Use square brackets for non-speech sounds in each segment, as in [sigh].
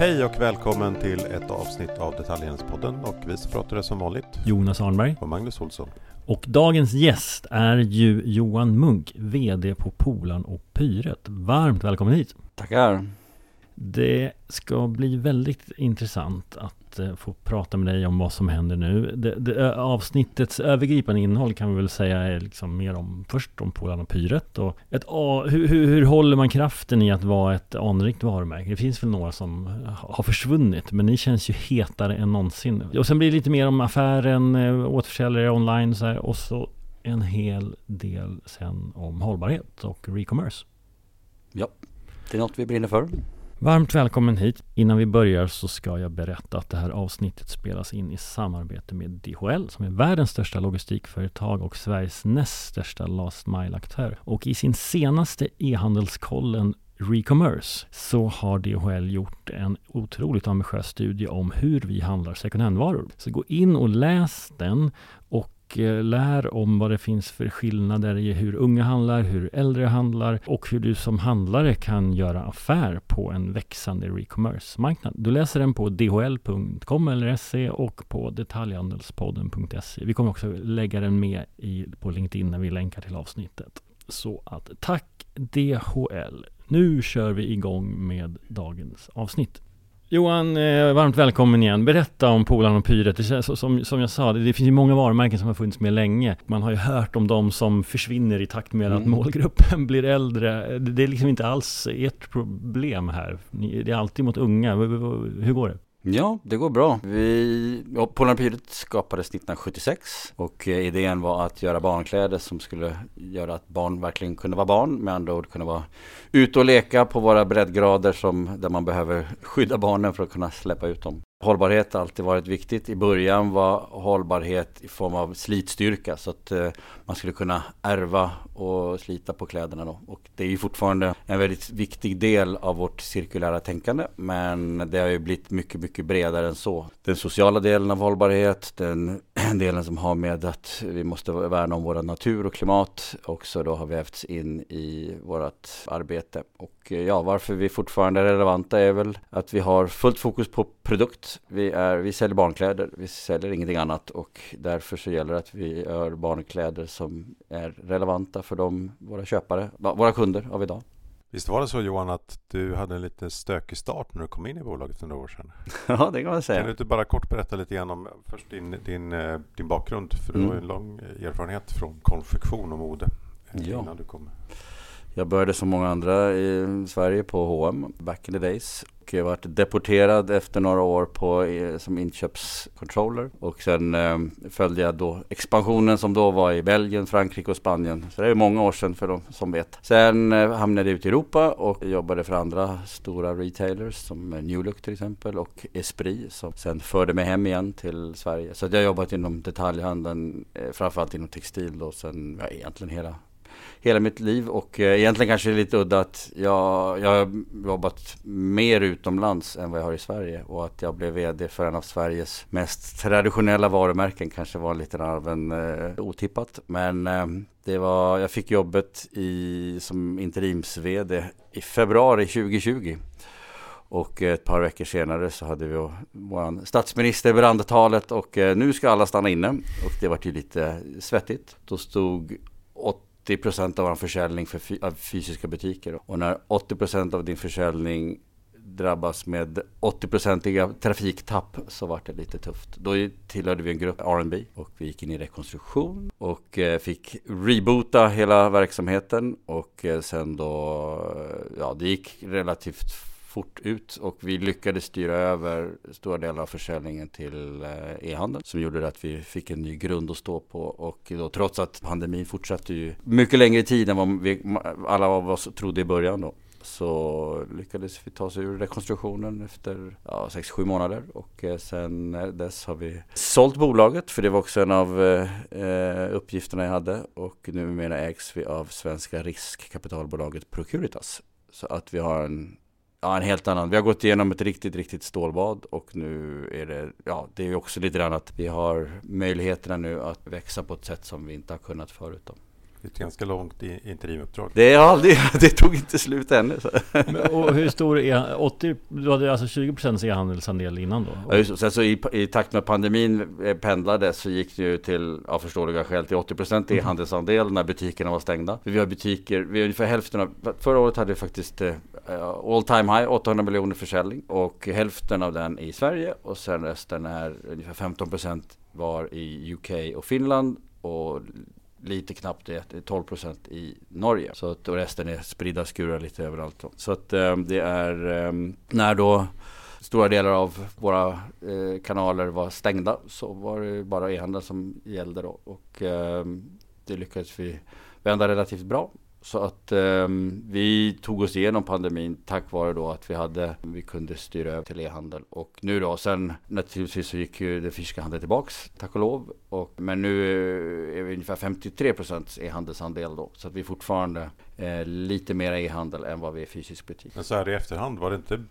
Hej och välkommen till ett avsnitt av Detaljhandelspodden och vi som pratar är som vanligt Jonas Arnberg och Magnus Olsson. Och dagens gäst är ju Johan Munk, VD på Polan och Pyret. Varmt välkommen hit! Tackar! Det ska bli väldigt intressant att eh, få prata med dig om vad som händer nu. Det, det, avsnittets övergripande innehåll kan vi väl säga är liksom mer om först om Polarn och Pyret och ett, hur, hur, hur håller man kraften i att vara ett anrikt varumärke? Det finns väl några som eh, har försvunnit men ni känns ju hetare än någonsin. Och sen blir det lite mer om affären, eh, återförsäljare online och så här, och så en hel del sen om hållbarhet och re-commerce. Ja, det är något vi brinner för. Varmt välkommen hit. Innan vi börjar så ska jag berätta att det här avsnittet spelas in i samarbete med DHL som är världens största logistikföretag och Sveriges näst största last mile-aktör. Och i sin senaste e-handelskollen Recommerce så har DHL gjort en otroligt ambitiös studie om hur vi handlar second hand-varor. Så gå in och läs den och Eh, lär om vad det finns för skillnader i hur unga handlar, hur äldre handlar och hur du som handlare kan göra affär på en växande re-commerce-marknad. Du läser den på dhl.com eller se och på detaljhandelspodden.se. Vi kommer också lägga den med i, på LinkedIn när vi länkar till avsnittet. Så att tack DHL. Nu kör vi igång med dagens avsnitt. Johan, eh, varmt välkommen igen. Berätta om Polarn och Pyret. Som, som jag sa, det, det finns ju många varumärken som har funnits med länge. Man har ju hört om de som försvinner i takt med mm. att målgruppen [laughs] blir äldre. Det, det är liksom inte alls ert problem här. Det är alltid mot unga. Hur går det? Ja, det går bra. Vi, ja, Polarpyret skapades 1976 och eh, idén var att göra barnkläder som skulle göra att barn verkligen kunde vara barn. Med andra ord kunna vara ute och leka på våra breddgrader som, där man behöver skydda barnen för att kunna släppa ut dem. Hållbarhet har alltid varit viktigt. I början var hållbarhet i form av slitstyrka så att eh, man skulle kunna ärva och slita på kläderna då. Och det är ju fortfarande en väldigt viktig del av vårt cirkulära tänkande. Men det har ju blivit mycket, mycket bredare än så. Den sociala delen av hållbarhet, den delen som har med att vi måste värna om vår natur och klimat också då har vävts in i vårt arbete. Och eh, ja, varför vi fortfarande är relevanta är väl att vi har fullt fokus på produkt. Vi, är, vi säljer barnkläder, vi säljer ingenting annat och därför så gäller det att vi gör barnkläder som är relevanta för de, våra köpare, våra kunder av idag. Visst var det så Johan att du hade en lite stökig start när du kom in i bolaget för några år sedan? [laughs] Ja, det kan man säga. Kan du inte bara kort berätta lite grann om först din, din, eh, din bakgrund? För du mm. har ju en lång erfarenhet från konfektion och mode ja. innan du kom. Jag började som många andra i Sverige på H&M back in the days och jag varit deporterad efter några år på, som inköpscontroller. Och sen eh, följde jag då expansionen som då var i Belgien, Frankrike och Spanien. Så det är många år sedan för de som vet. Sen eh, hamnade jag ute i Europa och jobbade för andra stora retailers som eh, New Look till exempel och Esprit som sen förde mig hem igen till Sverige. Så jag har jobbat inom detaljhandeln, eh, framförallt inom textil då sen ja, egentligen hela hela mitt liv och eh, egentligen kanske lite udda att jag, jag har jobbat mer utomlands än vad jag har i Sverige och att jag blev VD för en av Sveriges mest traditionella varumärken kanske var lite av en eh, otippat. Men eh, det var, jag fick jobbet i, som interims-VD i februari 2020. Och eh, ett par veckor senare så hade vi vår statsminister brandtalet och eh, nu ska alla stanna inne. Och det var ju lite svettigt. Då stod 80% av vår försäljning för av fysiska butiker. Och när 80% av din försäljning drabbas med 80-procentiga trafiktapp så var det lite tufft. Då tillhörde vi en grupp R&B och vi gick in i rekonstruktion och eh, fick reboota hela verksamheten och eh, sen då, ja det gick relativt fort ut och vi lyckades styra över stora delar av försäljningen till eh, e-handeln som gjorde att vi fick en ny grund att stå på. Och då trots att pandemin fortsatte ju mycket längre tid än vad vi, alla av oss trodde i början då så lyckades vi ta oss ur rekonstruktionen efter 6-7 månader. Och eh, sen eh, dess har vi sålt bolaget för det var också en av eh, uppgifterna jag hade. Och numera ägs vi av svenska riskkapitalbolaget Procuritas. Så att vi har en Ja, en helt annan. Vi har gått igenom ett riktigt, riktigt stålbad och nu är det, ja, det är också lite grann att vi har möjligheterna nu att växa på ett sätt som vi inte har kunnat förut. Då ett ganska långt interimuppdrag. Det, är aldrig, [laughs] det tog inte slut ännu. Men, och hur stor är 80? Du hade alltså 20% e-handelsandel innan då? Ja, just, sen så i, i takt med pandemin eh, pendlade så gick det ju till, av förståeliga skäl, till 80% e-handelsandel när butikerna var stängda. Vi har butiker, vi har ungefär hälften av, förra året hade vi faktiskt uh, all time high, 800 miljoner försäljning och hälften av den i Sverige och sen resten är ungefär 15% var i UK och Finland och lite knappt det, 12 procent i Norge. Så att, och resten är spridda skurar lite överallt. Så att eh, det är eh, när då stora delar av våra eh, kanaler var stängda så var det bara e-handeln som gällde då. Och eh, det lyckades vi vända relativt bra. Så att eh, vi tog oss igenom pandemin tack vare då att vi hade, vi kunde styra över till e-handel. Och nu då, sen naturligtvis så gick ju den fysiska handeln tillbaks, tack och lov. Och, men nu eh, är vi ungefär 53 procents e-handelsandel då. Så att vi fortfarande eh, lite mer e-handel än vad vi är fysisk butik. Men så här i efterhand, var det inte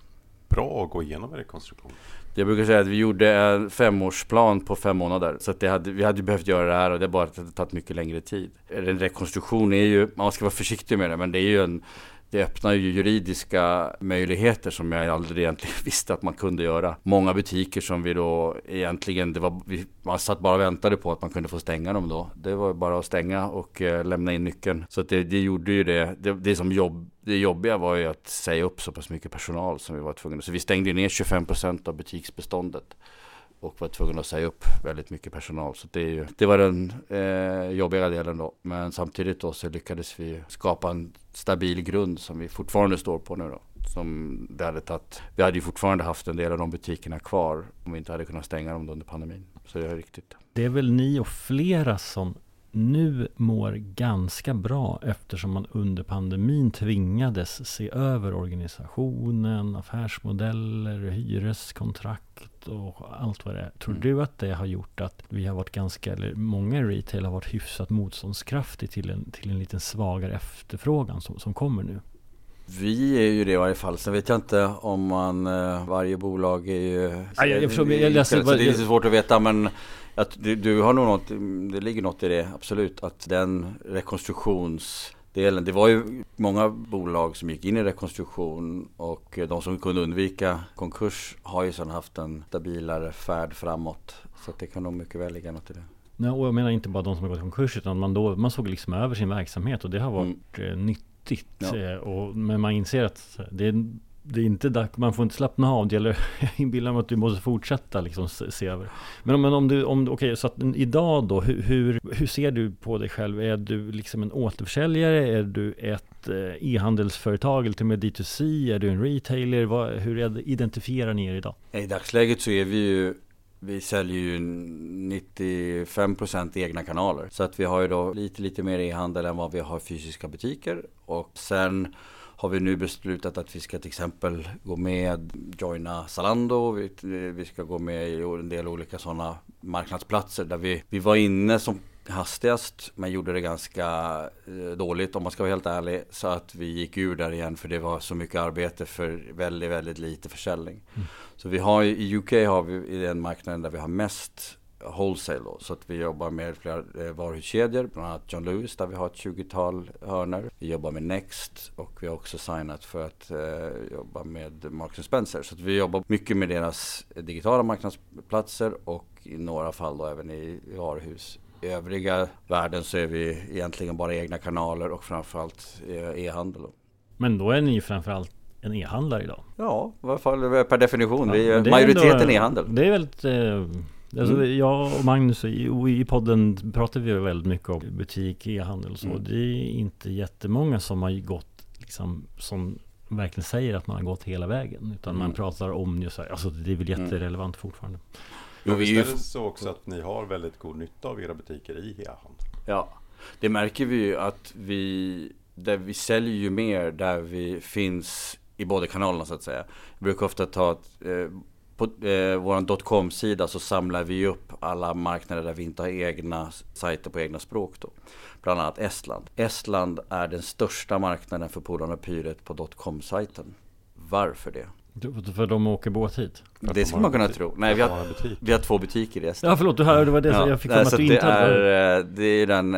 bra att gå igenom en rekonstruktion? Jag brukar säga att vi gjorde en femårsplan på fem månader. Så att det hade, vi hade behövt göra det här och det har bara tagit mycket längre tid. En rekonstruktion är ju, man ska vara försiktig med det, men det är ju en det öppnar ju juridiska möjligheter som jag aldrig egentligen [laughs] visste att man kunde göra. Många butiker som vi då egentligen, det var, vi, man satt bara och väntade på att man kunde få stänga dem då. Det var bara att stänga och eh, lämna in nyckeln. Så det, det, gjorde ju det. det. Det som jobb, det jobbiga var ju att säga upp så pass mycket personal som vi var tvungna. Så vi stängde ner 25 procent av butiksbeståndet och var tvungen att säga upp väldigt mycket personal. Så det, är ju, det var den eh, jobbiga delen då. Men samtidigt då så lyckades vi skapa en stabil grund som vi fortfarande står på nu då. Som det hade tagit, vi hade ju fortfarande haft en del av de butikerna kvar om vi inte hade kunnat stänga dem under pandemin. Så det är riktigt. Det är väl ni och flera som nu mår ganska bra eftersom man under pandemin tvingades se över organisationen, affärsmodeller, hyreskontrakt och allt vad det är. Tror mm. du att det har gjort att vi har varit ganska, eller många retail har varit hyfsat motståndskraftig till en, till en lite svagare efterfrågan som, som kommer nu? Vi är ju det i varje fall. Sen vet jag inte om man, eh, varje bolag är ju... Aj, jag, jag, förstår, jag, jag, så det är lite svårt att veta men att du, du, har nog något, det ligger något i det absolut. Att den rekonstruktionsdelen, det var ju många bolag som gick in i rekonstruktion och de som kunde undvika konkurs har ju sedan haft en stabilare färd framåt. Så det kan nog mycket väl ligga något i det. Nej, och jag menar inte bara de som har gått i konkurs utan man, då, man såg liksom över sin verksamhet och det har varit mm. Nyttigt. Ja. Eh, och, men man inser att det är det är inte dags, man får inte slappna av. Det gäller, [laughs] jag inbillar mig att du måste fortsätta liksom se över. Men, men om du, om, okej, okay, så att idag då, hur, hur, hur, ser du på dig själv? Är du liksom en återförsäljare? Är du ett eh, e-handelsföretag eller till och med D2C? Är du en retailer? Vad, hur identifierar ni er idag? I dagsläget så är vi ju vi säljer ju 95% egna kanaler. Så att vi har ju då lite, lite mer e-handel än vad vi har fysiska butiker. Och sen har vi nu beslutat att vi ska till exempel gå med, joina Zalando, vi, vi ska gå med i en del olika sådana marknadsplatser där vi, vi var inne som hastigast men gjorde det ganska eh, dåligt om man ska vara helt ärlig. Så att vi gick ur där igen för det var så mycket arbete för väldigt, väldigt lite försäljning. Mm. Så vi har i UK har vi i den marknaden där vi har mest wholesale då, så att vi jobbar med flera eh, varuhuskedjor, bland annat John Lewis där vi har ett 20-tal hörnor. Vi jobbar med Next och vi har också signat för att eh, jobba med Marks Spencer. Så att vi jobbar mycket med deras digitala marknadsplatser och i några fall då även i varuhus. I övriga världen så är vi egentligen bara egna kanaler och framförallt eh, e-handel. Men då är ni ju framförallt en e-handlare idag? Ja, i alla fall per definition. Ja, vi, majoriteten e-handel. Det är väldigt eh, Alltså, mm. Jag och Magnus i, i podden pratar vi väldigt mycket om butik, e-handel och så. Mm. Det är inte jättemånga som har gått liksom, som verkligen säger att man har gått hela vägen. Utan mm. man pratar om här, alltså det är väl mm. jätterelevant fortfarande. Jo, vi är det så också att ni har väldigt god nytta av era butiker i e-handel? Ja, det märker vi ju att vi, där vi säljer ju mer där vi finns i båda kanalerna så att säga. Jag brukar ofta ta ett, eh, på eh, vår dotcom-sida så samlar vi upp alla marknader där vi inte har egna sajter på egna språk. Då. Bland annat Estland. Estland är den största marknaden för Polarn och Pyret på dotcom-sajten. Varför det? För de åker båt hit? Det skulle man kunna tro. Nej, vi har, vi har två butiker i Eskilstuna. Ja, förlåt, du hör, det var det ja, jag fick för att du inte är, Det är den,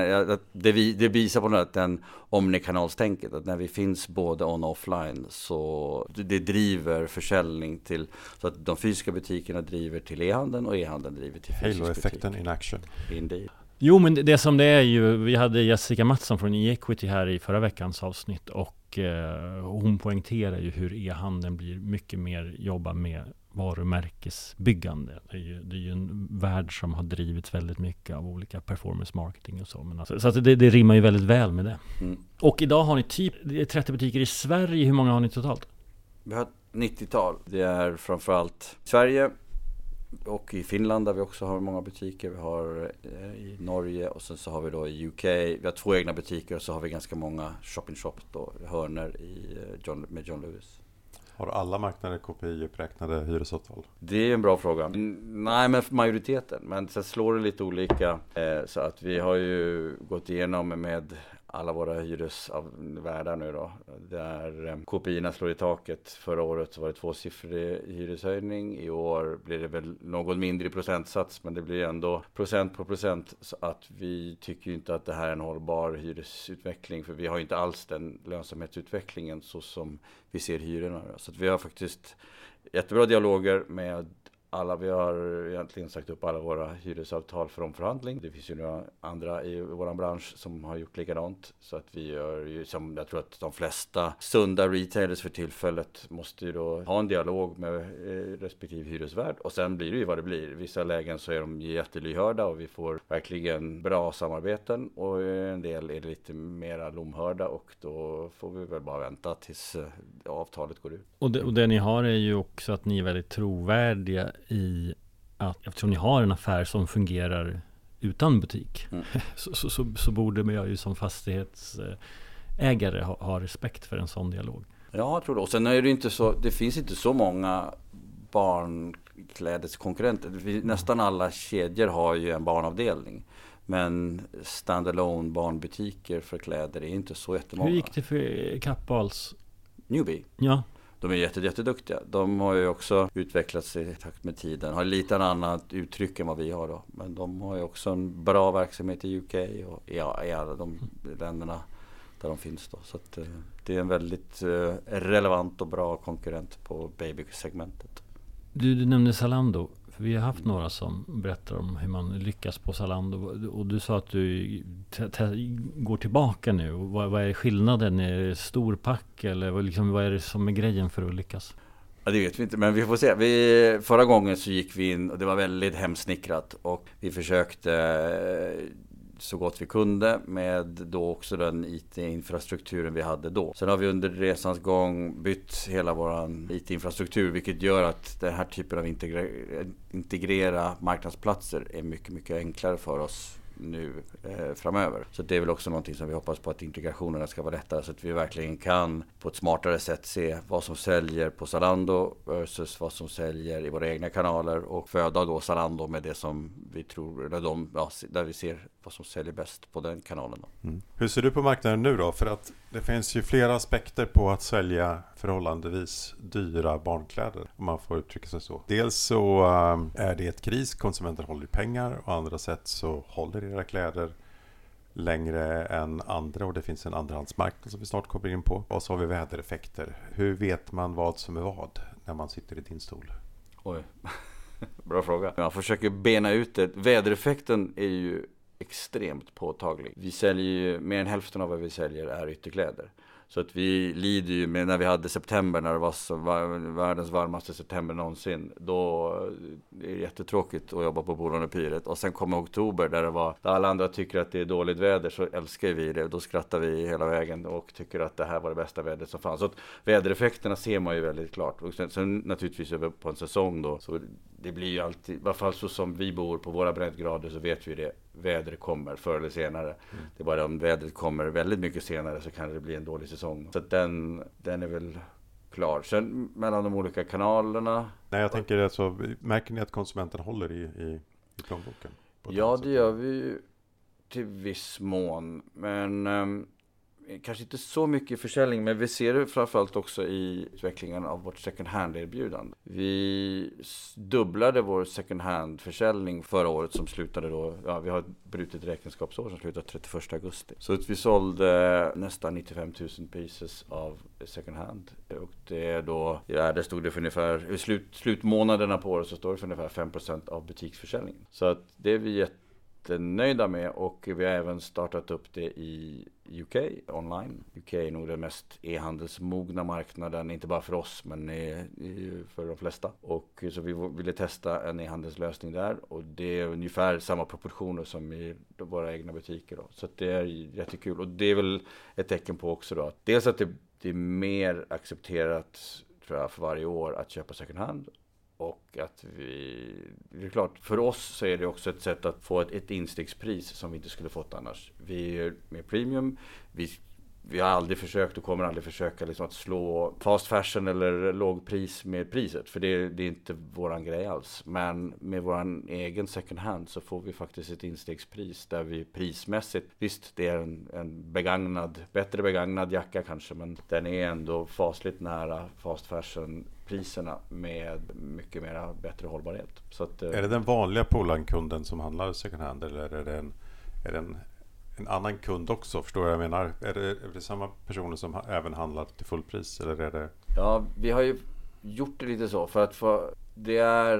det, vi, det visar på något den omnikanalstänket. Att när vi finns både on och offline så det driver försäljning till, så att de fysiska butikerna driver till e-handeln och e-handeln driver till fysisk butik. Halo-effekten in action. Indeed. Jo men det som det är ju, vi hade Jessica Mattsson från e-equity här i förra veckans avsnitt och eh, hon poängterar ju hur e-handeln blir mycket mer jobba med varumärkesbyggande. Det är, ju, det är ju en värld som har drivits väldigt mycket av olika performance marketing och så. Men alltså, så att det, det rimmar ju väldigt väl med det. Mm. Och idag har ni typ 30 butiker i Sverige. Hur många har ni totalt? Vi har 90-tal. Det är framförallt Sverige, och i Finland där vi också har många butiker. Vi har eh, i Norge och sen så har vi då i UK. Vi har två egna butiker och så har vi ganska många shop-in-shop då, hörner i eh, John, med John Lewis. Har alla marknader KPI-uppräknade hyresavtal? Det är en bra fråga. Nej, men majoriteten. Men sen slår det lite olika. Eh, så att vi har ju gått igenom med alla våra hyresvärdar nu då. Där eh, KPI slår i taket. Förra året så var det tvåsiffrig hyreshöjning. I år blir det väl något mindre i procentsats men det blir ändå procent på procent. Så att vi tycker inte att det här är en hållbar hyresutveckling för vi har inte alls den lönsamhetsutvecklingen så som vi ser hyrorna. Så att vi har faktiskt jättebra dialoger med alla, vi har egentligen sagt upp alla våra hyresavtal för omförhandling. Det finns ju några andra i vår bransch som har gjort likadant. Så att vi gör ju som jag tror att de flesta sunda retailers för tillfället måste ju då ha en dialog med eh, respektive hyresvärd. Och sen blir det ju vad det blir. Vissa lägen så är de jättelyhörda och vi får verkligen bra samarbeten. Och en del är lite mera lomhörda och då får vi väl bara vänta tills eh, avtalet går ut. Och det, och det ni har är ju också att ni är väldigt trovärdiga i att eftersom ni har en affär som fungerar utan butik mm. [laughs] så, så, så, så, borde jag ju som fastighetsägare ha, ha, respekt för en sån dialog. Ja, jag tror det. Och sen är det inte så, det finns inte så många barnklädeskonkurrenter. Nästan alla kedjor har ju en barnavdelning. Men standalone barnbutiker för kläder är inte så jättemånga. Hur gick det för Kappahls? Newbie? Ja de är jätteduktiga. De har ju också utvecklats i takt med tiden. Har lite annat uttryck än vad vi har då. Men de har ju också en bra verksamhet i UK och i, i alla de länderna där de finns då. Så att, eh, det är en väldigt eh, relevant och bra konkurrent på babysegmentet. Du, du nämnde Zalando. Vi har haft några som berättar om hur man lyckas på Zalando. Och du sa att du går tillbaka nu. Vad, vad är skillnaden? Är det storpack eller vad, liksom, vad är det som är grejen för att lyckas? Ja, det vet vi inte, men vi får se. Vi, förra gången så gick vi in och det var väldigt hemsnickrat och vi försökte så gott vi kunde med då också den IT-infrastrukturen vi hade då. Sen har vi under resans gång bytt hela vår IT-infrastruktur vilket gör att den här typen av integrera, integrera marknadsplatser är mycket, mycket enklare för oss nu eh, framöver. Så det är väl också någonting som vi hoppas på att integrationerna ska vara lättare så att vi verkligen kan på ett smartare sätt se vad som säljer på Zalando versus vad som säljer i våra egna kanaler och föda då Zalando med det som vi tror, eller de, ja, där vi ser vad som säljer bäst på den kanalen. Mm. Hur ser du på marknaden nu då? För att det finns ju flera aspekter på att sälja förhållandevis dyra barnkläder, om man får uttrycka sig så. Dels så um, är det ett kris, konsumenter håller pengar och andra sätt så håller era kläder längre än andra och det finns en andrahandsmarknad som vi snart kommer in på. Och så har vi vädereffekter. Hur vet man vad som är vad när man sitter i din stol? Oj, [laughs] bra fråga. Man försöker bena ut det. Vädereffekten är ju extremt påtaglig. Vi säljer ju, mer än hälften av vad vi säljer är ytterkläder. Så att vi lider ju med när vi hade september när det var så, världens varmaste september någonsin. Då är det jättetråkigt att jobba på Bolånepyret. Och sen kommer oktober där det var, där alla andra tycker att det är dåligt väder så älskar vi det. Då skrattar vi hela vägen och tycker att det här var det bästa vädret som fanns. Så att vädereffekterna ser man ju väldigt klart. Och sen, sen naturligtvis över på en säsong då. Så det blir ju alltid, i alla fall så som vi bor på våra breddgrader så vet vi det. Vädret kommer förr eller senare. Mm. Det är bara om vädret kommer väldigt mycket senare så kan det bli en dålig säsong. Så den, den är väl klar. Sen mellan de olika kanalerna. Nej, jag tänker alltså, märker ni att konsumenten håller i, i, i plånboken? Ja, det gör vi ju till viss mån. Men um, kanske inte så mycket försäljning, men vi ser det framförallt också i utvecklingen av vårt second hand-erbjudande. Vi dubblade vår second hand-försäljning förra året som slutade då, ja vi har ett brutet räkenskapsår som slutar 31 augusti. Så att vi sålde nästan 95 000 pieces av second hand. Och det är då, ja där stod det för ungefär, i slut, slutmånaderna på året så står det för ungefär 5% av butiksförsäljningen. Så att det är vi jätte jättenöjda med och vi har även startat upp det i UK online. UK är nog den mest e-handelsmogna marknaden, inte bara för oss men för de flesta. Och så vi ville testa en e-handelslösning där och det är ungefär samma proportioner som i våra egna butiker. Då. Så det är jättekul och det är väl ett tecken på också då att dels att det, det är mer accepterat tror jag för varje år att köpa second hand och att vi, det är klart, för oss så är det också ett sätt att få ett, ett instegspris som vi inte skulle fått annars. Vi är med premium, vi vi har aldrig försökt och kommer aldrig försöka liksom att slå fast fashion eller lågpris med priset. För det, det, är inte våran grej alls. Men med våran egen second hand så får vi faktiskt ett instegspris där vi prismässigt, visst det är en, en begagnad, bättre begagnad jacka kanske, men den är ändå fasligt nära fast fashion priserna med mycket mera bättre hållbarhet. Så att, eh, är det den vanliga Polankunden som handlar second hand eller är det en, är det en en annan kund också? Förstår jag jag menar? Är det, är det samma personer som även handlar till fullpris? Eller är det... Ja, vi har ju gjort det lite så. För att få, det är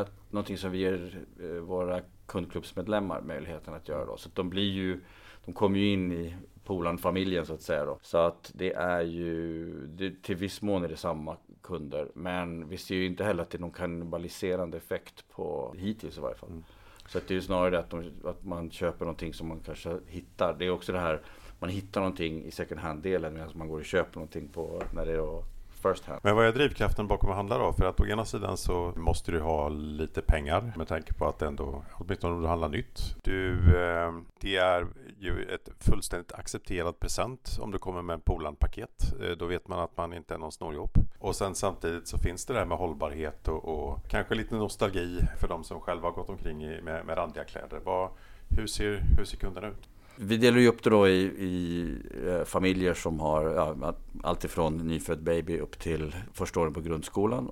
eh, någonting som vi ger eh, våra kundklubbsmedlemmar möjligheten att göra. Då. Så de blir ju, de kommer ju in i Polan-familjen så att säga. Då. Så att det är ju, det, till viss mån är det samma kunder. Men vi ser ju inte heller att det är någon kannibaliserande effekt på, hittills i varje fall. Mm. Så att det är ju snarare att, de, att man köper någonting som man kanske hittar. Det är också det här, man hittar någonting i second hand-delen medan man går och köper någonting på när det är då first hand. Men vad är drivkraften bakom att handla då? För att å ena sidan så måste du ha lite pengar med tanke på att ändå, åtminstone om du handlar nytt. Du, eh, det är ju ett fullständigt accepterat present om du kommer med en Polan-paket. Eh, då vet man att man inte är någon snorjobb. Och sen samtidigt så finns det där med hållbarhet och, och kanske lite nostalgi för de som själva har gått omkring i, med, med randiga kläder. Vad, hur, ser, hur ser kunderna ut? Vi delar ju upp det då i, i eh, familjer som har ja, allt ifrån nyfödd baby upp till första åren på grundskolan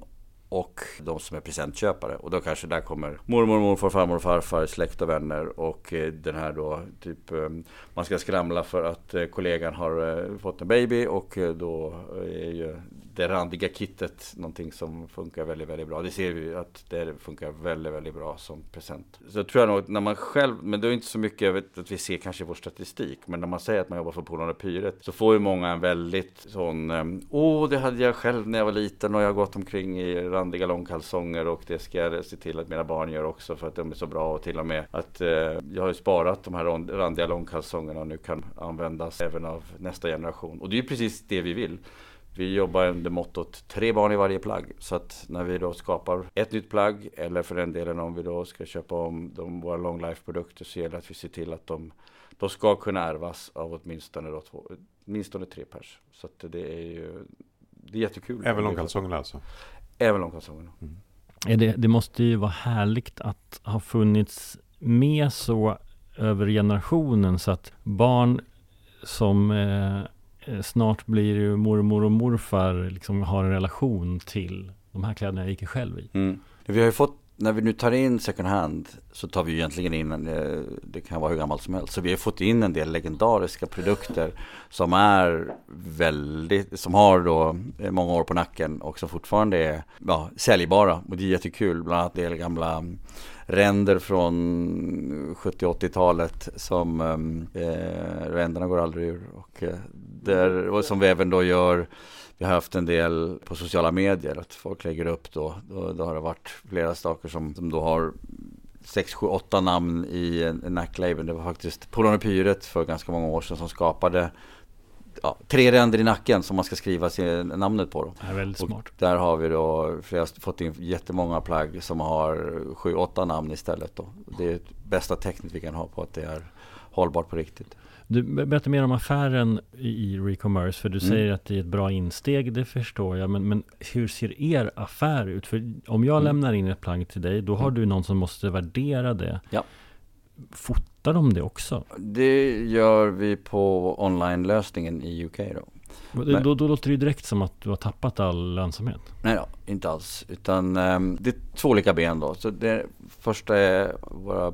och de som är presentköpare. Och då kanske där kommer mormor, morfar, farmor och farfar, släkt och vänner och eh, den här då typ eh, man ska skramla för att eh, kollegan har fått en baby och då är ju det randiga kittet någonting som funkar väldigt, väldigt bra. Det ser vi att det funkar väldigt, väldigt bra som present. Så tror jag nog att när man själv, men det är inte så mycket jag vet, att vi ser kanske i vår statistik, men när man säger att man jobbar för Polarn och Pyret så får ju många en väldigt sån, eh, åh det hade jag själv när jag var liten och jag har gått omkring i randiga långkalsonger och det ska jag se till att mina barn gör också för att de är så bra och till och med att eh, jag har ju sparat de här randiga långkalsongerna och nu kan användas även av nästa generation. Och det är ju precis det vi vill. Vi jobbar under mottot tre barn i varje plagg. Så att när vi då skapar ett nytt plagg eller för den delen om vi då ska köpa om de, våra long life produkter så gäller det att vi ser till att de, de ska kunna ärvas av åtminstone, då två, åtminstone tre pers. Så att det är ju det är jättekul. Även långkalsongerna alltså? Även långkalsongerna. Mm. Det, det måste ju vara härligt att ha funnits med så över generationen så att barn som eh, Eh, snart blir ju mormor och morfar liksom har en relation till de här kläderna jag gick själv i. Mm. Vi har ju fått när vi nu tar in second hand så tar vi egentligen in, eh, det kan vara hur gammalt som helst. Så vi har fått in en del legendariska produkter som är väldigt, som har då eh, många år på nacken och som fortfarande är ja, säljbara. Och det är jättekul, bland annat del gamla ränder från 70-80-talet som eh, eh, ränderna går aldrig ur. Och, där, och som vi även då gör vi har haft en del på sociala medier att folk lägger upp då. Då, då har det varit flera saker som, som då har 6, 7, 8 namn i en, en nacklabel. Det var faktiskt Polon Pyret för ganska många år sedan som skapade ja, tre ränder i nacken som man ska skriva sin, namnet på. Då. Det är väldigt och smart. Där har vi då flera, fått in jättemånga plagg som har 7-8 namn istället. Då. Det är det bästa tecknet vi kan ha på att det är hållbart på riktigt. Du berättar mer om affären i Recommerce, för du mm. säger att det är ett bra insteg, det förstår jag. Men, men hur ser er affär ut? För om jag mm. lämnar in ett plagg till dig, då har mm. du någon som måste värdera det. Ja. fotar de det också? Det gör vi på online-lösningen i UK då. Då, då, då låter det ju direkt som att du har tappat all lönsamhet. Nej då, inte alls. Utan um, det är två olika ben då. Så det första är våra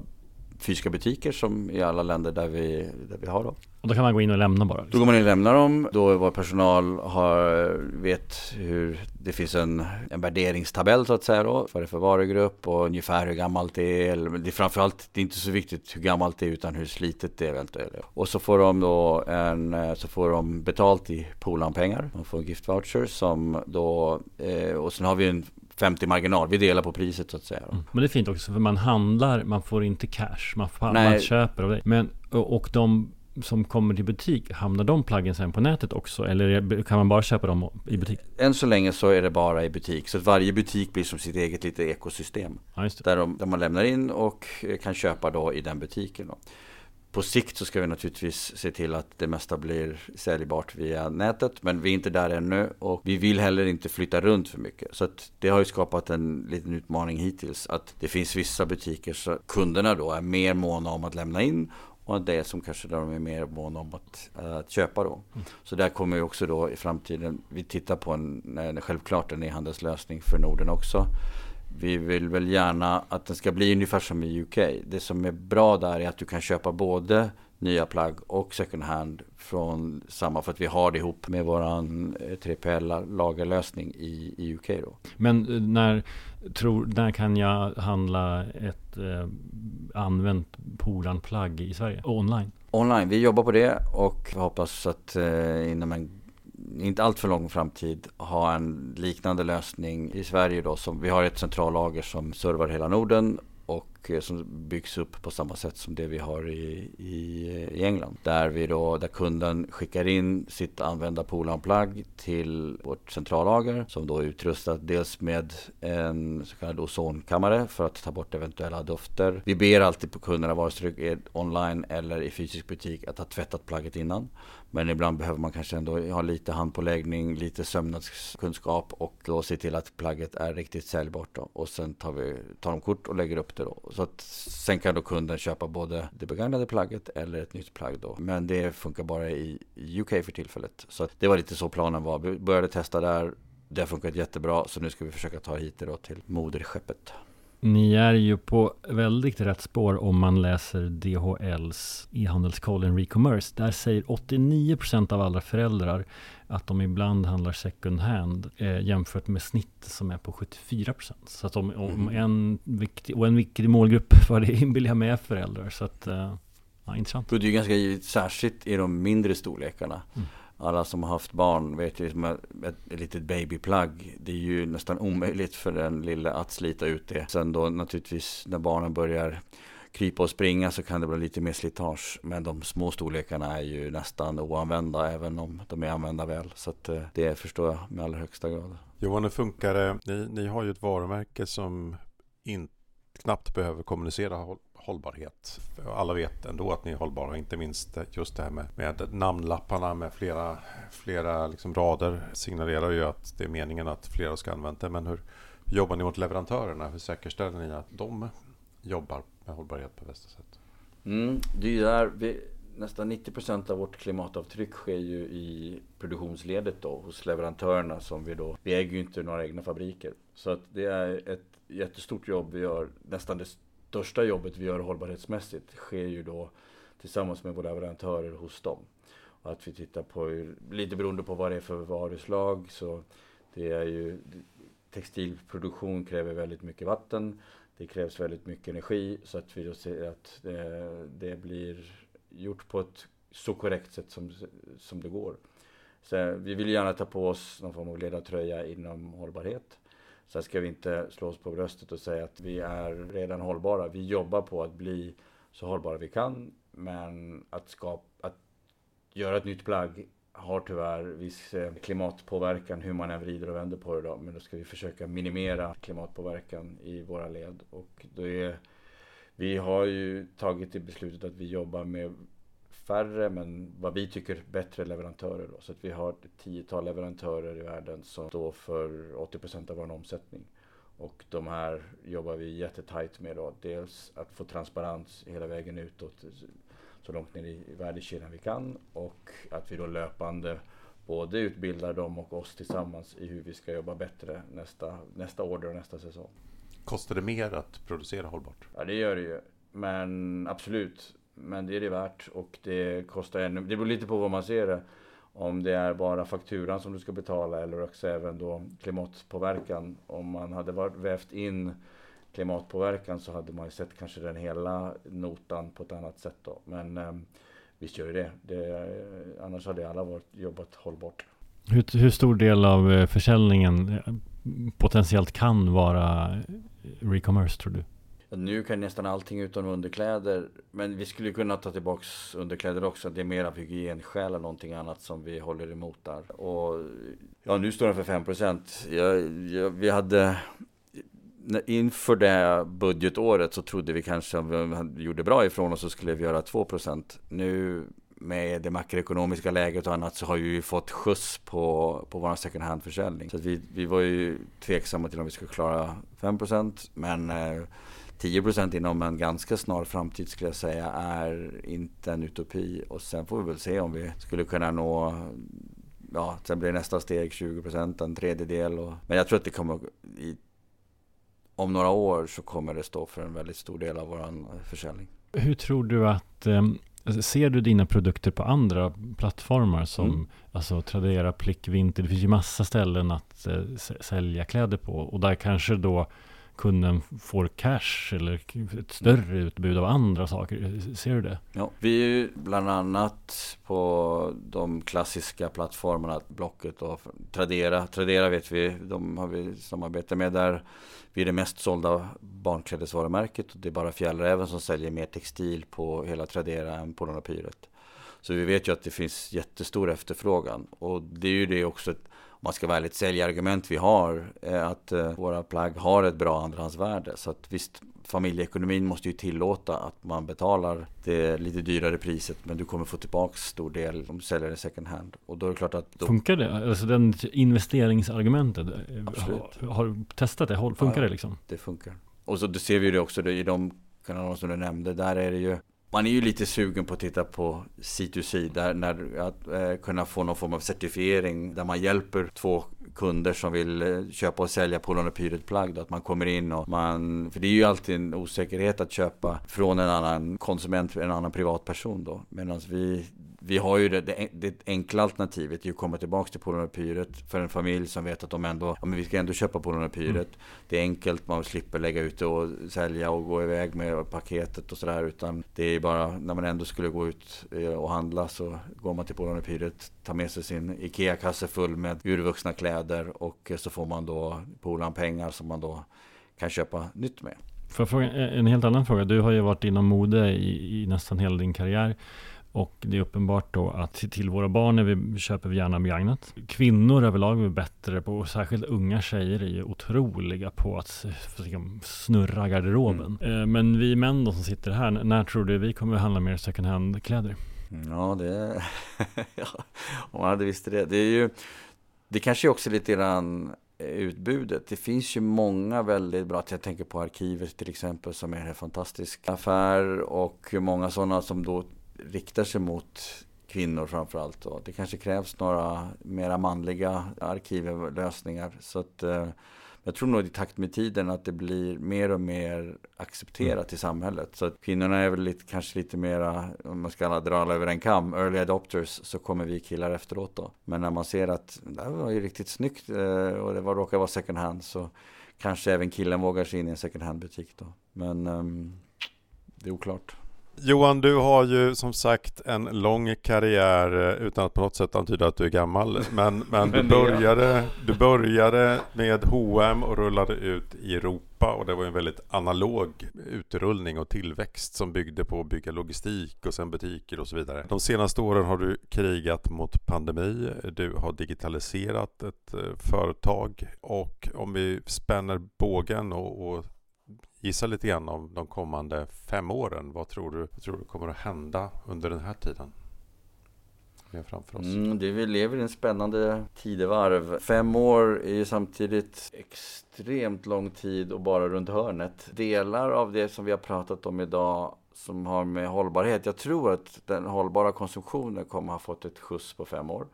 fysiska butiker som i alla länder där vi, där vi har dem. Och då kan man gå in och lämna bara? Liksom. Då går man in och lämnar dem. Då vår personal har, vet hur det finns en, en värderingstabell så att säga då. Vad det för varugrupp och ungefär hur gammalt det är. Det är framförallt, det är inte så viktigt hur gammalt det är utan hur slitet det är. Och så får de då en, så får de betalt i Polan-pengar. De får en gift voucher som då, eh, och sen har vi en 50 marginal. Vi delar på priset så att säga. Mm. Men det är fint också för man handlar, man får inte cash. Man, får, man köper av dig. Men, och de som kommer till butik, hamnar de plaggen sen på nätet också? Eller kan man bara köpa dem i butik? Än så länge så är det bara i butik. Så att varje butik blir som sitt eget lite ekosystem. Ja, där, de, där man lämnar in och kan köpa då i den butiken. Då. På sikt så ska vi naturligtvis se till att det mesta blir säljbart via nätet. Men vi är inte där ännu och vi vill heller inte flytta runt för mycket. Så det har ju skapat en liten utmaning hittills. Att det finns vissa butiker så kunderna då är mer måna om att lämna in och det som kanske de är mer måna om att, att köpa då. Mm. Så där kommer vi också då i framtiden, vi tittar på en, en självklart en e-handelslösning för Norden också vi vill väl gärna att den ska bli ungefär som i UK. Det som är bra där är att du kan köpa både nya plagg och second hand från samma för att vi har det ihop med våran 3PL eh, lagerlösning i, i UK då. Men eh, när, tror, när kan jag handla ett eh, använt Poran-plagg i Sverige? Online? Online, vi jobbar på det och hoppas att eh, inom en inte allt för lång framtid ha en liknande lösning i Sverige då. Som, vi har ett centrallager som servar hela Norden och och eh, som byggs upp på samma sätt som det vi har i, i, i England. Där, vi då, där kunden skickar in sitt använda Polan-plagg till vårt centrallager som då är utrustat dels med en så kallad ozonkammare för att ta bort eventuella dofter. Vi ber alltid på kunderna, vare sig det är online eller i fysisk butik, att ha tvättat plagget innan. Men ibland behöver man kanske ändå ha lite handpåläggning, lite sömnadskunskap och då se till att plagget är riktigt säljbart då. Och sen tar vi tar de kort och lägger upp det då. Så att sen kan då kunden köpa både det begagnade plagget eller ett nytt plagg då. Men det funkar bara i UK för tillfället. Så det var lite så planen var. Vi började testa där. Det har funkat jättebra så nu ska vi försöka ta hit det då till moderskeppet. Ni är ju på väldigt rätt spår om man läser DHLs e-handelskoll en Recommerce. Där säger 89% av alla föräldrar att de ibland handlar second hand eh, jämfört med snitt som är på 74%. Så att om, om mm. en viktig, och en viktig målgrupp [laughs] för det inbillar jag mig är föräldrar. Så att, eh, ja, intressant. Det är ju ganska givet, särskilt i de mindre storlekarna. Mm alla som har haft barn vet ju som att ett, ett litet babyplagg Det är ju nästan omöjligt för den lilla att slita ut det. Sen då naturligtvis när barnen börjar krypa och springa så kan det bli lite mer slitage. Men de små storlekarna är ju nästan oanvända även om de är använda väl. Så att eh, det förstår jag med allra högsta grad. Johan, hur funkar det? Ni, ni har ju ett varumärke som inte knappt behöver kommunicera hållbarhet. Alla vet ändå att ni är hållbara, inte minst just det här med, med namnlapparna med flera, flera liksom rader signalerar ju att det är meningen att flera ska använda det. Men hur jobbar ni mot leverantörerna? Hur säkerställer ni att de jobbar med hållbarhet på bästa sätt? Mm, det är där vi, nästan 90 procent av vårt klimatavtryck sker ju i produktionsledet då hos leverantörerna som vi då, vi äger ju inte några egna fabriker. Så att det är ett jättestort jobb vi gör, nästan det största jobbet vi gör hållbarhetsmässigt sker ju då tillsammans med våra leverantörer hos dem. Och att vi tittar på, lite beroende på vad det är för varuslag, så det är ju textilproduktion kräver väldigt mycket vatten. Det krävs väldigt mycket energi så att vi då ser att det, det blir gjort på ett så korrekt sätt som, som det går. Så eh, vi vill gärna ta på oss någon form av ledartröja inom hållbarhet. Sen ska vi inte slå oss på bröstet och säga att vi är redan hållbara. Vi jobbar på att bli så hållbara vi kan. Men att, skapa, att göra ett nytt plagg har tyvärr viss eh, klimatpåverkan hur man än vrider och vänder på det. Då. Men då ska vi försöka minimera klimatpåverkan i våra led. Och då är, vi har ju tagit det beslutet att vi jobbar med färre men vad vi tycker bättre leverantörer. Då. Så att vi har ett tiotal leverantörer i världen som står för 80% av vår omsättning. Och de här jobbar vi jättetajt med då. Dels att få transparens hela vägen utåt så långt ner i värdekedjan vi kan och att vi då löpande både utbildar dem och oss tillsammans i hur vi ska jobba bättre nästa, nästa order och nästa säsong. Kostar det mer att producera hållbart? Ja, det gör det ju. Men absolut, men det är det värt och det kostar ännu. Det beror lite på vad man ser det. Om det är bara fakturan som du ska betala eller också även då klimatpåverkan. Om man hade varit, vävt in klimatpåverkan så hade man ju sett kanske den hela notan på ett annat sätt då. Men eh, visst gör det det. Annars hade alla varit, jobbat hållbart. Hur, hur stor del av eh, försäljningen eh, potentiellt kan vara eh, re-commerce tror du? Nu kan nästan allting utom underkläder. Men vi skulle kunna ta tillbaks underkläder också. Det är mer av hygienskäl eller någonting annat som vi håller emot där. Och ja, nu står den för 5 procent. vi hade inför det budgetåret så trodde vi kanske om vi gjorde bra ifrån oss så skulle vi göra 2 procent. Nu med det makroekonomiska läget och annat så har vi fått skjuts på, på vår second hand-försäljning. Så vi, vi var ju tveksamma till om vi skulle klara 5 procent. Men eh, 10% inom en ganska snar framtid skulle jag säga är inte en utopi. Och sen får vi väl se om vi skulle kunna nå Ja, sen blir nästa steg 20% en tredjedel. Och, men jag tror att det kommer i, om några år så kommer det stå för en väldigt stor del av vår försäljning. Hur tror du att eh, Ser du dina produkter på andra plattformar som mm. alltså Tradera, Plick, Vinter? Det finns ju massa ställen att eh, sälja kläder på och där kanske då kunden får cash eller ett större utbud av andra saker. Ser du det? Ja, vi är ju bland annat på de klassiska plattformarna, Blocket och Tradera. Tradera vet vi, de har vi samarbete med där. Vi är det mest sålda barnklädesvarumärket och det är bara Fjällräven som säljer mer textil på hela Tradera än på Pyret. Så vi vet ju att det finns jättestor efterfrågan och det är ju det också ett om man ska vara ärligt, säljargument vi har är att eh, våra plagg har ett bra andrahandsvärde. Så att visst, familjeekonomin måste ju tillåta att man betalar det lite dyrare priset men du kommer få tillbaka stor del om du säljer det second hand. Och då är det klart att... Då... Funkar det? Alltså den investeringsargumentet, eh, Absolut. Har, du testat det? Funkar ja, det liksom? Det funkar. Och så det ser vi det också i de kanaler som du nämnde. Där är det ju man är ju lite sugen på att titta på C2C, där, när, att eh, kunna få någon form av certifiering där man hjälper två kunder som vill eh, köpa och sälja Polarn Pyret plagg. Att man kommer in och man, för det är ju alltid en osäkerhet att köpa från en annan konsument, en annan privatperson då. Medan vi vi har ju det, det, det enkla alternativet är att komma tillbaka till Polonapyret för en familj som vet att de ändå, ja men vi ska ändå köpa Polonapyret. Mm. Det är enkelt, man slipper lägga ut det och sälja och gå iväg med paketet och sådär. Utan det är bara när man ändå skulle gå ut eh, och handla så går man till Polonapyret, tar med sig sin IKEA-kasse full med urvuxna kläder och så får man då Polan pengar som man då kan köpa nytt med. Får jag fråga en helt annan fråga? Du har ju varit inom mode i, i nästan hela din karriär. Och det är uppenbart då att till våra barn är vi, köper vi gärna begagnat. Kvinnor överlag är bättre på, och särskilt unga tjejer är ju otroliga på att snurra garderoben. Mm. Eh, men vi män då som sitter här, när tror du vi kommer att handla mer second hand-kläder? Ja, det... [laughs] om man hade visst det. Det är ju... Det kanske också är lite grann utbudet. Det finns ju många väldigt bra, jag tänker på Arkivet till exempel som är en fantastisk affär och många sådana som då riktar sig mot kvinnor framförallt. Och det kanske krävs några mera manliga arkivlösningar. Så att, eh, jag tror nog i takt med tiden att det blir mer och mer accepterat mm. i samhället. Så att kvinnorna är väl lite, kanske lite mera, om man ska dra alla över en kam, early adopters, så kommer vi killar efteråt då. Men när man ser att det här var ju riktigt snyggt eh, och det var, råkar vara second hand så kanske även killen vågar sig in i en second hand butik då. Men um, det är oklart. Johan, du har ju som sagt en lång karriär eh, utan att på något sätt antyda att du är gammal. Men, men [laughs] du, började, du började med H&M och rullade ut i Europa och det var en väldigt analog utrullning och tillväxt som byggde på att bygga logistik och sen butiker och så vidare. De senaste åren har du krigat mot pandemi. Du har digitaliserat ett eh, företag och om vi spänner bågen och, och gissa lite grann om de kommande fem åren. Vad tror du, vad tror du kommer att hända under den här tiden? vi har framför oss? Mm, det vi lever i en spännande tidevarv. Fem år är ju samtidigt extremt lång tid och bara runt hörnet. Delar av det som vi har pratat om idag som har med hållbarhet. Jag tror att den hållbara konsumtionen kommer att ha fått ett skjuts på fem år.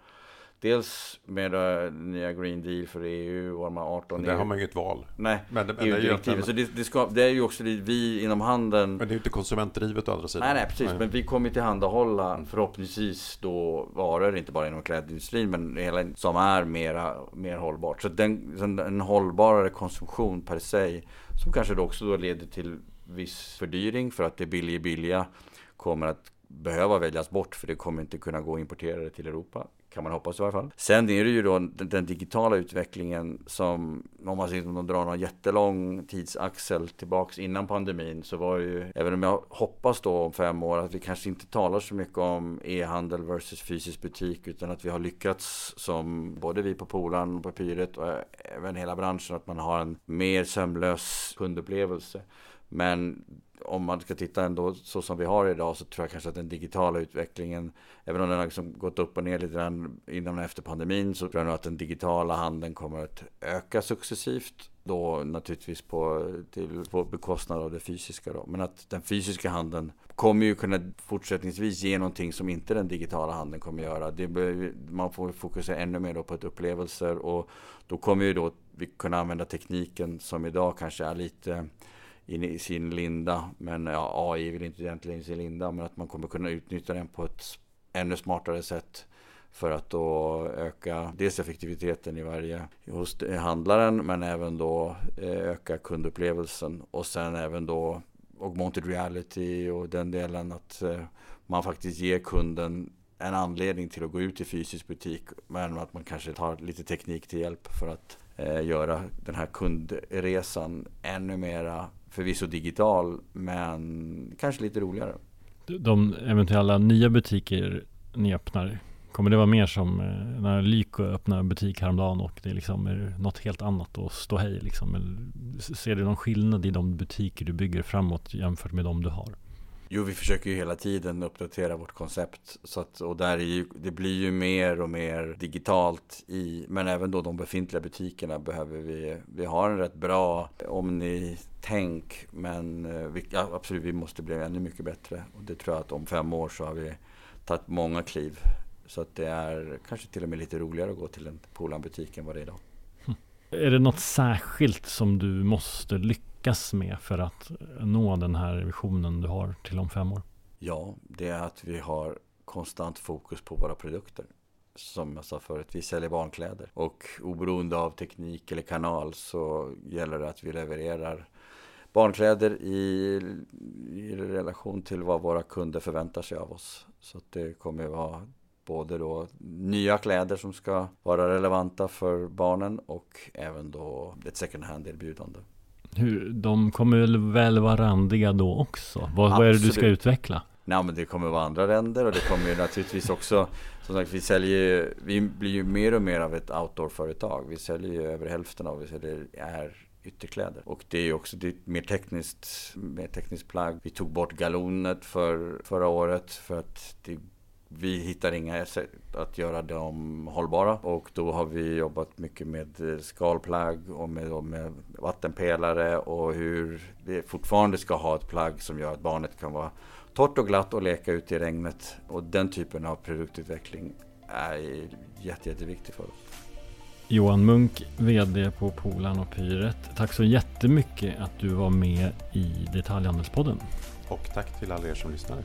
Dels med det nya Green Deal för EU och de 18 Där har man inget val. Nej, men, men EU-direktivet. Så det, det, ska, det är ju också det vi inom handeln... Men det är ju inte konsumentdrivet å andra sidan. Nej, nej precis. Nej. Men vi kommer tillhandahålla förhoppningsvis då varor, inte bara inom klädindustrin, men hela, som är mera, mer hållbart. Så den, en hållbarare konsumtion per se, som kanske då också då leder till viss fördyring för att det billiga billiga kommer att behöva väljas bort för det kommer inte kunna gå att importera det till Europa. Kan man hoppas i varje fall. Sen är det ju då den, den digitala utvecklingen som, om man ser om man drar någon jättelång tidsaxel tillbaks innan pandemin så var ju, även om jag hoppas då om fem år att vi kanske inte talar så mycket om e-handel versus fysisk butik utan att vi har lyckats som både vi på Polan och på Pyret och även hela branschen att man har en mer sömlös kundupplevelse. Men om man ska titta ändå så som vi har idag så tror jag kanske att den digitala utvecklingen, även om den har liksom gått upp och ner lite grann innan och efter pandemin, så tror jag nog att den digitala handeln kommer att öka successivt. Då naturligtvis på, till, på bekostnad av det fysiska då. Men att den fysiska handeln kommer ju kunna fortsättningsvis ge någonting som inte den digitala handeln kommer göra. Det bör, man får fokusera ännu mer då på ett upplevelser och då kommer ju då vi kunna använda tekniken som idag kanske är lite i sin linda. Men ja, AI är väl inte egentligen i sin linda. Men att man kommer kunna utnyttja den på ett ännu smartare sätt. För att då öka dels effektiviteten i varje hos handlaren. Men även då eh, öka kundupplevelsen. Och sen även då augmented reality och den delen att eh, man faktiskt ger kunden en anledning till att gå ut i fysisk butik. Men att man kanske tar lite teknik till hjälp för att eh, göra den här kundresan ännu mera förvisso digital men kanske lite roligare. De eventuella nya butiker ni öppnar, kommer det vara mer som eh, när Lyko öppnar butik häromdagen och det liksom är något helt annat och stå hej liksom? Ser du någon skillnad i de butiker du bygger framåt jämfört med de du har? Jo, vi försöker ju hela tiden uppdatera vårt koncept. Så att, och där är ju, det blir ju mer och mer digitalt i, men även då de befintliga butikerna behöver vi, vi har en rätt bra omni-tänk. Men eh, vi, ja, absolut, vi måste bli ännu mycket bättre. Och det tror jag att om fem år så har vi tagit många kliv. Så att det är kanske till och med lite roligare att gå till en Polan-butik än vad det är idag. Hm. Är det något särskilt som du måste lyckas lyckas med för att nå den här visionen du har till om fem år? Ja, det är att vi har konstant fokus på våra produkter. Som jag sa förut, vi säljer barnkläder. Och oberoende av teknik eller kanal så gäller det att vi levererar barnkläder i, i relation till vad våra kunder förväntar sig av oss. Så att det kommer vara både då nya kläder som ska vara relevanta för barnen och även då ett second hand-erbjudande. Hur, de kommer väl vara randiga då också? Vad, vad är det du ska utveckla? Nej men det kommer vara andra länder och det kommer ju naturligtvis också Som sagt vi säljer Vi blir ju mer och mer av ett outdoor-företag Vi säljer ju över hälften av vi säljer är ytterkläder. Och det är ju också det är mer tekniskt, mer tekniskt plagg. Vi tog bort galonet för förra året för att det vi hittar inga sätt att göra dem hållbara och då har vi jobbat mycket med skalplagg och med, med vattenpelare och hur vi fortfarande ska ha ett plagg som gör att barnet kan vara torrt och glatt och leka ute i regnet. Och den typen av produktutveckling är jätte, jätteviktig för oss. Johan Munk, VD på Polan och Pyret. Tack så jättemycket att du var med i Detaljhandelspodden. Och tack till alla er som lyssnade.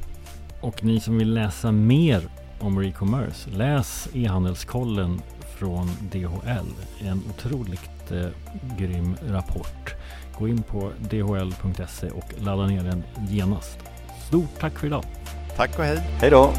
Och ni som vill läsa mer om Recommerce, läs e-handelskollen från DHL. En otroligt eh, grym rapport. Gå in på dhl.se och ladda ner den genast. Stort tack för idag! Tack och hej! Hej då!